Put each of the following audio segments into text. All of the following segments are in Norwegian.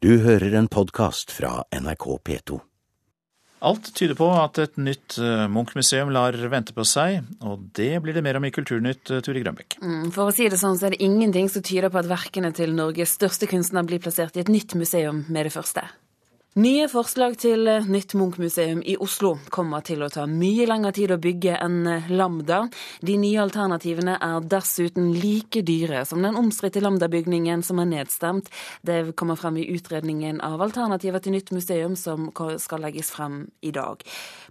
Du hører en podkast fra NRK P2. Alt tyder på at et nytt eh, Munch-museum lar vente på seg, og det blir det mer om i Kulturnytt, eh, Turi Grønbekk. Mm, for å si det sånn, så er det ingenting som tyder på at verkene til Norges største kunstner blir plassert i et nytt museum med det første. Nye forslag til eh, nytt Munch-museum i Oslo kommer til å ta mye lengre tid å bygge enn eh, Lambda. De nye alternativene er dessuten like dyre som den omstridte Lambda-bygningen som er nedstemt. Det kommer frem i utredningen av alternativer til nytt museum som skal legges frem i dag.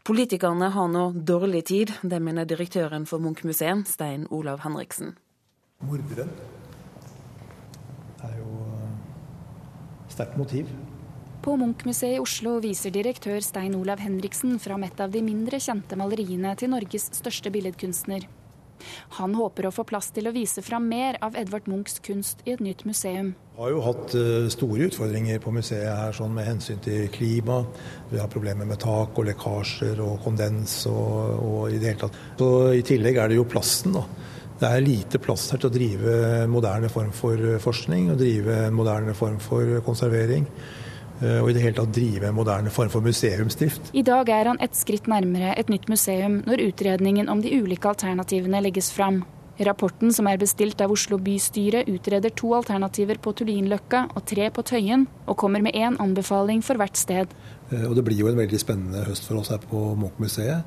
Politikerne har nå dårlig tid, det mener direktøren for Munch-museet, Stein Olav Henriksen. Morderen er jo eh, sterkt motiv. På Munch-museet i Oslo viser direktør Stein Olav Henriksen fram et av de mindre kjente maleriene til Norges største billedkunstner. Han håper å få plass til å vise fram mer av Edvard Munchs kunst i et nytt museum. Vi har jo hatt eh, store utfordringer på museet her sånn med hensyn til klima. Vi har problemer med tak og lekkasjer og kondens og, og i det hele tatt. Så I tillegg er det jo plassen. da. Det er lite plass her til å drive moderne form for forskning og drive moderne form for konservering. Eh, og i det hele tatt drive en moderne form for museumsdrift. I dag er han et skritt nærmere et nytt museum når utredningen om de ulike alternativene legges fram. Rapporten som er bestilt av Oslo bystyre utreder to alternativer på Tullinløkka og tre på Tøyen, og kommer med én anbefaling for hvert sted. Eh, og Det blir jo en veldig spennende høst for oss her på Munch-museet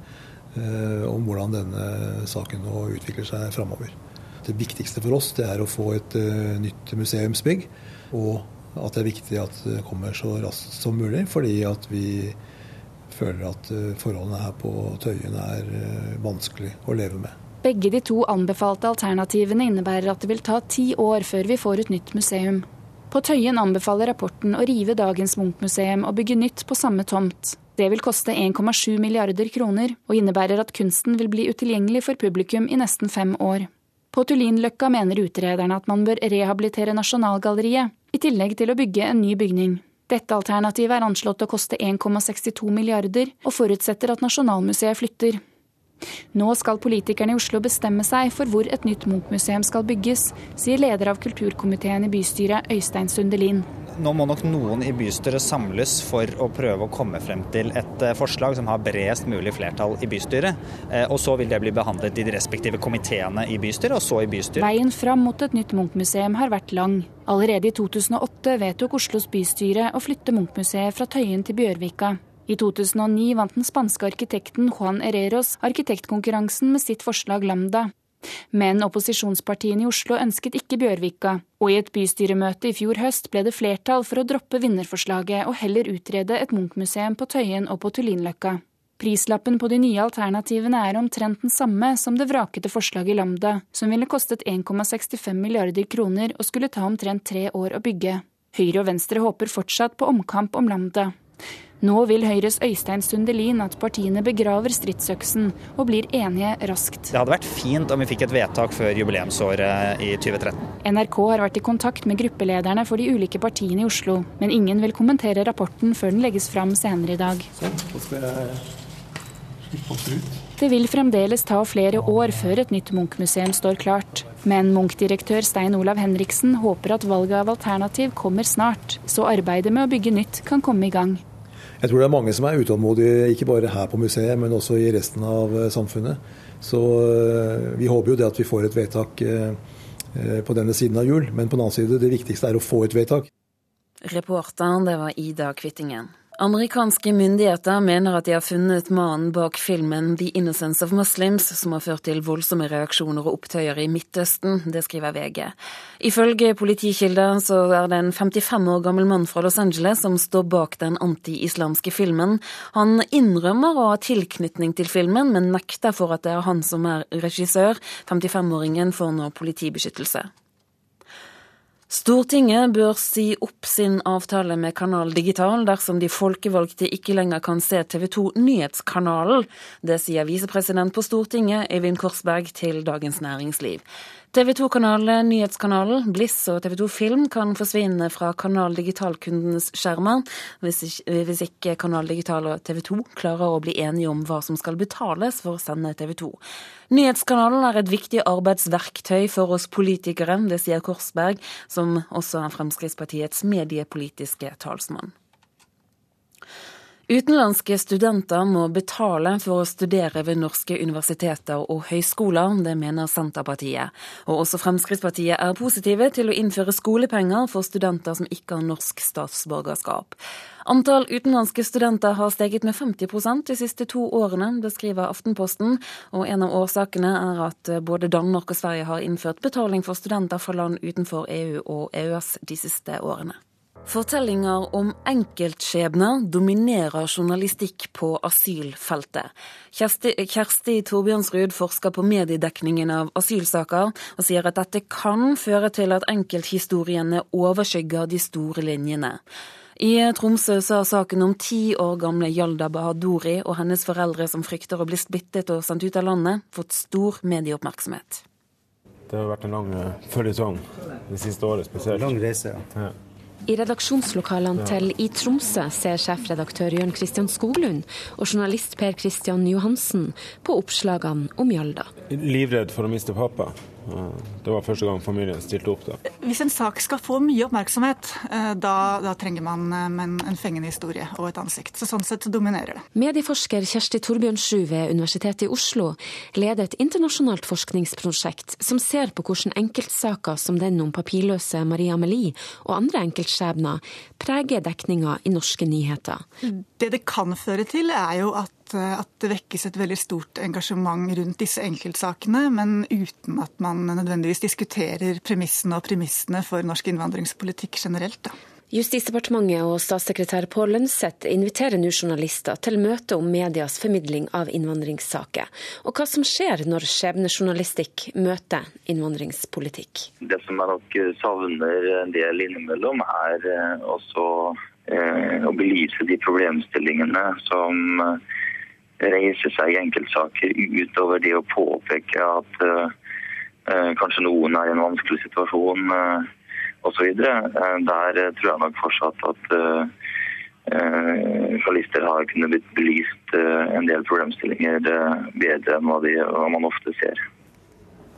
eh, om hvordan denne saken nå utvikler seg framover. Det viktigste for oss det er å få et nytt museumsbygg. og at det er viktig at det kommer så raskt som mulig, fordi at vi føler at eh, forholdene her på Tøyen er eh, vanskelig å leve med. Begge de to anbefalte alternativene innebærer at det vil ta ti år før vi får et nytt museum. På Tøyen anbefaler rapporten å rive dagens Munch-museum og bygge nytt på samme tomt. Det vil koste 1,7 milliarder kroner, og innebærer at kunsten vil bli utilgjengelig for publikum i nesten fem år. På Tullinløkka mener utrederne at man bør rehabilitere Nasjonalgalleriet, i tillegg til å bygge en ny bygning. Dette alternativet er anslått å koste 1,62 milliarder, og forutsetter at Nasjonalmuseet flytter. Nå skal politikerne i Oslo bestemme seg for hvor et nytt Munch-museum skal bygges, sier leder av kulturkomiteen i bystyret, Øystein Sundelin. Nå må nok noen i bystyret samles for å prøve å komme frem til et eh, forslag som har bredest mulig flertall i bystyret. Eh, og Så vil det bli behandlet i de respektive komiteene i bystyret, og så i bystyret. Veien fram mot et nytt Munch-museum har vært lang. Allerede i 2008 vedtok Oslos bystyre å flytte Munch-museet fra Tøyen til Bjørvika. I 2009 vant den spanske arkitekten Juan Herreros arkitektkonkurransen med sitt forslag Lambda. Men opposisjonspartiene i Oslo ønsket ikke Bjørvika, og i et bystyremøte i fjor høst ble det flertall for å droppe vinnerforslaget og heller utrede et Munch-museum på Tøyen og på Tullinløkka. Prislappen på de nye alternativene er omtrent den samme som det vrakete forslaget Lambda, som ville kostet 1,65 milliarder kroner og skulle ta omtrent tre år å bygge. Høyre og Venstre håper fortsatt på omkamp om Lambda. Nå vil Høyres Øystein Sundelin at partiene begraver stridsøksen og blir enige raskt. Det hadde vært fint om vi fikk et vedtak før jubileumsåret i 2013. NRK har vært i kontakt med gruppelederne for de ulike partiene i Oslo, men ingen vil kommentere rapporten før den legges fram senere i dag. Så skal jeg ut. Det vil fremdeles ta flere år før et nytt Munch-museum står klart. Men Munch-direktør Stein Olav Henriksen håper at valget av alternativ kommer snart, så arbeidet med å bygge nytt kan komme i gang. Jeg tror det er mange som er utålmodige, ikke bare her på museet, men også i resten av eh, samfunnet. Så eh, vi håper jo det at vi får et vedtak eh, på denne siden av jul. Men på den annen side, det viktigste er å få et vedtak. Reporteren, det var Ida Kvittingen. Amerikanske myndigheter mener at de har funnet mannen bak filmen The Innocence of Muslims, som har ført til voldsomme reaksjoner og opptøyer i Midtøsten. Det skriver VG. Ifølge politikilder så er det en 55 år gammel mann fra Los Angeles som står bak den anti-islamske filmen. Han innrømmer å ha tilknytning til filmen, men nekter for at det er han som er regissør. 55-åringen får nå politibeskyttelse. Stortinget bør si opp sin avtale med Kanal Digital dersom de folkevalgte ikke lenger kan se TV 2 Nyhetskanalen. Det sier visepresident på Stortinget, Eivind Korsberg, til Dagens Næringsliv. TV 2-kanalen Nyhetskanalen, Bliss og TV 2 Film kan forsvinne fra Kanal Digital-kundenes skjermer hvis ikke, hvis Kanal Digital og TV 2 klarer å bli enige om hva som skal betales for å sende TV 2. Nyhetskanalen er et viktig arbeidsverktøy for oss politikere, det sier Korsberg, som også er Fremskrittspartiets mediepolitiske talsmann. Utenlandske studenter må betale for å studere ved norske universiteter og høyskoler, det mener Senterpartiet. Og også Fremskrittspartiet er positive til å innføre skolepenger for studenter som ikke har norsk statsborgerskap. Antall utenlandske studenter har steget med 50% de siste to årene, beskriver Aftenposten. Og en av årsakene er at både Danmark og Sverige har innført betaling for studenter fra land utenfor EU og EØS de siste årene. Fortellinger om enkeltskjebner dominerer journalistikk på asylfeltet. Kjersti, Kjersti Torbjørnsrud forsker på mediedekningen av asylsaker, og sier at dette kan føre til at enkelthistoriene overskygger de store linjene. I Tromsø sa saken om ti år gamle Yalda Bahadori og hennes foreldre som frykter å bli splittet og sendt ut av landet, fått stor medieoppmerksomhet. Det har vært en lang eh, føljetong det siste året spesielt. Lang reise, ja. ja. I redaksjonslokalene til I Tromsø ser sjefredaktør Jørn Christian Skoglund og journalist Per Christian Johansen på oppslagene om Hjalda. Livredd for å miste pappa. Det var første gang familien stilte opp da. Hvis en sak skal få mye oppmerksomhet, eh, da, da trenger man en, en fengende historie og et ansikt. Så Sånn sett dominerer det. Medieforsker Kjersti Torbjørnsrud ved Universitetet i Oslo leder et internasjonalt forskningsprosjekt som ser på hvordan enkeltsaker som den om papirløse Maria Amelie og andre enkeltskjebner preger dekninga i norske nyheter. Det det kan føre til, er jo at Eh, at det vekkes et veldig stort engasjement rundt disse enkeltsakene, men uten at man nødvendigvis diskuterer premissene og premissene for norsk innvandringspolitikk generelt. Da. Justisdepartementet og statssekretær Pål Lønseth inviterer nå journalister til møte om medias formidling av innvandringssaker, og hva som skjer når skjebnejournalistikk møter innvandringspolitikk. Det som jeg nok savner en del innimellom, er eh, også eh, å belyse de problemstillingene som reise seg i enkeltsaker utover det å påpeke at uh, kanskje noen er i en vanskelig situasjon uh, osv. Uh, der tror jeg nok fortsatt at uh, journalister har kunnet blitt belyst en del problemstillinger bedre enn hva, de, hva man ofte ser.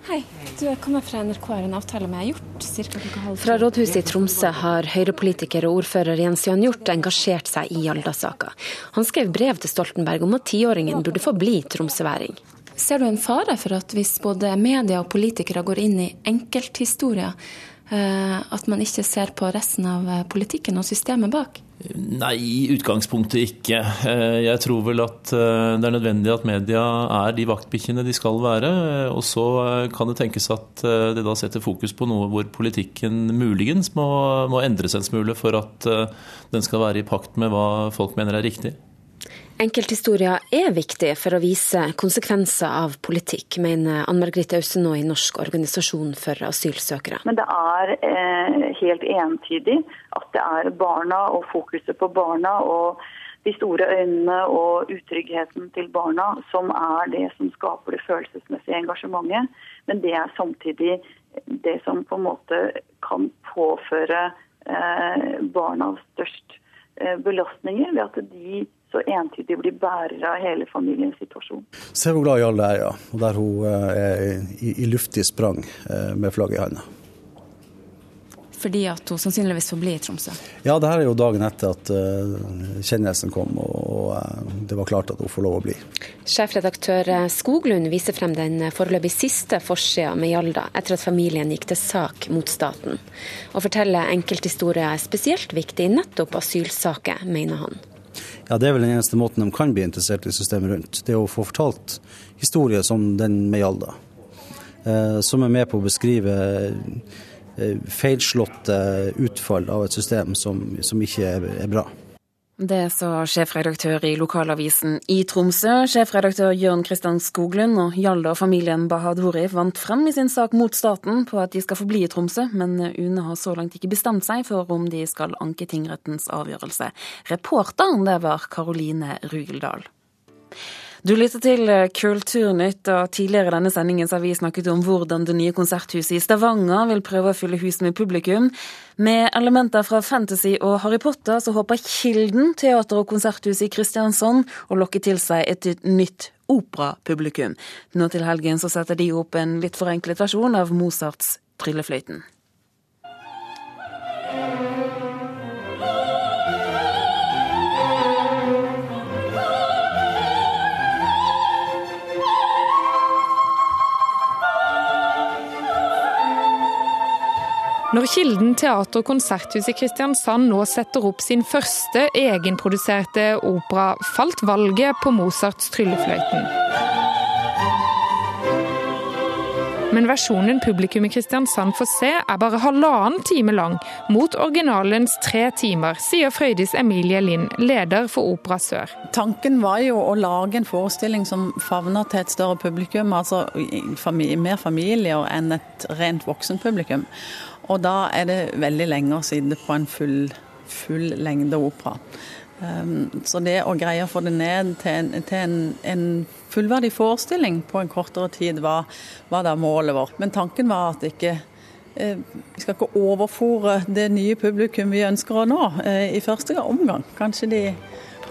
Hei, du er kommet fra NRK har en avtale med Hjort ca. klokka halv Fra rådhuset i Tromsø har Høyre-politiker og ordfører Jens Johan Hjort engasjert seg i Alda-saka. Han skrev brev til Stoltenberg om at tiåringen burde få bli tromsøværing. Ser du en fare for at hvis både media og politikere går inn i enkelthistorier, eh, at man ikke ser på resten av eh, politikken og systemet bak? Nei, i utgangspunktet ikke. Eh, jeg tror vel at eh, det er nødvendig at media er de vaktbikkjene de skal være. Og så eh, kan det tenkes at det da setter fokus på noe hvor politikken muligens må, må endres en smule for at den skal være i pakt med hva folk mener er riktig. Enkelthistorier er viktig for å vise konsekvenser av politikk, mener Ann Margrethe nå i Norsk organisasjon for asylsøkere. Men det er eh, helt entydig at det er barna og fokuset på barna og de store øynene og utryggheten til barna som er det som skaper det følelsesmessige engasjementet. Men det er samtidig det som på en måte kan påføre eh, barna størst eh, belastninger ved at de så entydig blir bærer av hele familiens situasjon. Se hvor glad Jarle er, ja. Og der hun eh, er i, i luftig sprang eh, med flagget i hånda. Fordi at hun sannsynligvis får bli i Tromsø? Ja, det her er jo dagen etter at uh, kjennelsen kom, og, og uh, det var klart at hun får lov å bli. Sjefredaktør Skoglund viser frem den foreløpig siste forsida med Hjalda etter at familien gikk til sak mot staten. Å fortelle enkelthistorier er spesielt viktig i nettopp asylsaker, mener han. Ja, Det er vel den eneste måten de kan bli interessert i systemet rundt. Det å få fortalt historier som den med Hjalda. Eh, som er med på å beskrive eh, feilslåtte utfall av et system som, som ikke er, er bra. Det sa sjefredaktør i lokalavisen i Tromsø. Sjefredaktør Jørn Kristian Skoglund og Hjalda og familien Bahadori vant frem i sin sak mot staten på at de skal forbli i Tromsø, men UNE har så langt ikke bestemt seg for om de skal anke tingrettens avgjørelse. Reporteren det var Karoline Rugeldal. Du lytter til eh, Kulturnytt, og tidligere i denne sendingen har vi snakket om hvordan det nye konserthuset i Stavanger vil prøve å fylle huset med publikum. Med elementer fra fantasy og Harry Potter så håper Kilden teater- og konserthus i Kristiansand å lokke til seg et nytt operapublikum. Nå til helgen så setter de opp en litt forenklet versjon av Mozarts Tryllefløyten. Når Kilden teater- og konserthus i Kristiansand nå setter opp sin første egenproduserte opera, falt valget på Mozarts Tryllefløyten. Men versjonen publikum i Kristiansand får se, er bare halvannen time lang, mot originalens tre timer, sier Frøydis Emilie Lind, leder for Opera Sør. Tanken var jo å lage en forestilling som favner til et større publikum, altså mer familier enn et rent voksenpublikum. Og da er det veldig lenge å sitte på en full, full lengde opera. Um, så det å greie å få det ned til en, til en, en fullverdig forestilling på en kortere tid, var, var da målet vårt. Men tanken var at ikke eh, vi skal ikke overfòre det nye publikum vi ønsker å nå eh, i første omgang. Kanskje de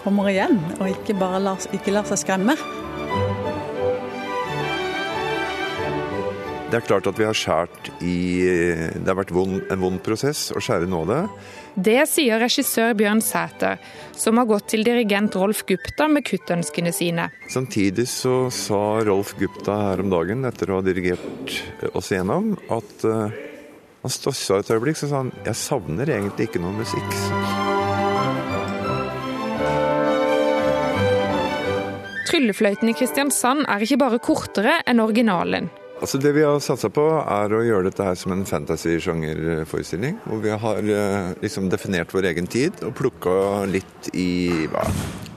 kommer igjen, og ikke bare lar, ikke lar seg skremme. Det er klart at vi har skjært i Det har vært vond, en vond prosess å skjære nå det. Det sier regissør Bjørn Sæter, som har gått til dirigent Rolf Gupta med kuttønskene sine. Samtidig så sa Rolf Gupta her om dagen, etter å ha dirigert oss igjennom, at uh, han stossa et øyeblikk så sa han jeg savner egentlig ikke noe musikk. Tryllefløyten i Kristiansand er ikke bare kortere enn originalen. Altså Det vi har satsa på, er å gjøre dette her som en fantasy-sjangerforestilling. Hvor vi har liksom definert vår egen tid og plukka litt i hva,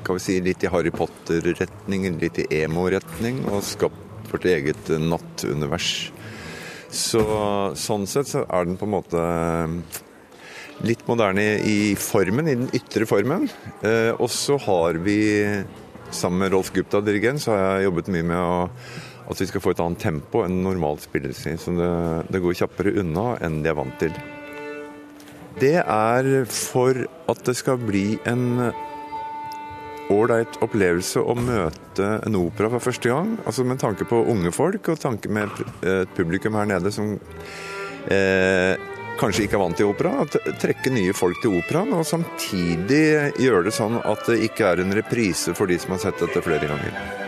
kan vi si, litt i Harry Potter-retning, litt i emo-retning, og skapt vårt eget nattunivers. Så Sånn sett så er den på en måte litt moderne i formen, i den ytre formen. Eh, og så har vi, sammen med Rolf Gupta, dirigent, så har jeg jobbet mye med å at vi skal få et annet tempo enn normalt spillelse. Så det, det, går kjappere unna enn de er vant til. Det er for at det skal bli en ålreit opplevelse å møte en opera for første gang. Altså med tanke på unge folk og tanke med et publikum her nede som eh, kanskje ikke er vant til opera. At trekke nye folk til operaen, og samtidig gjøre det sånn at det ikke er en reprise for de som har sett dette flere ganger.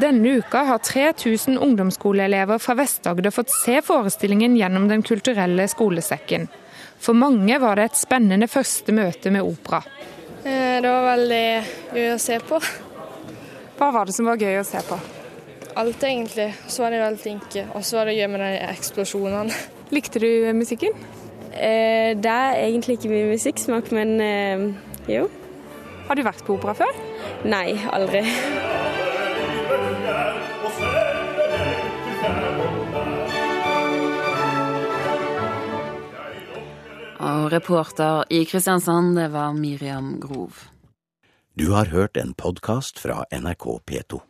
Denne uka har 3000 ungdomsskoleelever fra Vest-Agder fått se forestillingen gjennom Den kulturelle skolesekken. For mange var det et spennende første møte med opera. Eh, det var veldig gøy å se på. Hva var det som var gøy å se på? Alt, egentlig. Så var de veldig flinke. Og så var det gøy med de eksplosjonene. Likte du musikken? Eh, det er egentlig ikke mye musikksmak, men eh, jo. Har du vært på opera før? Nei, aldri. Og reporter i Kristiansand, det var Miriam Grov. Du har hørt en podkast fra NRK P2.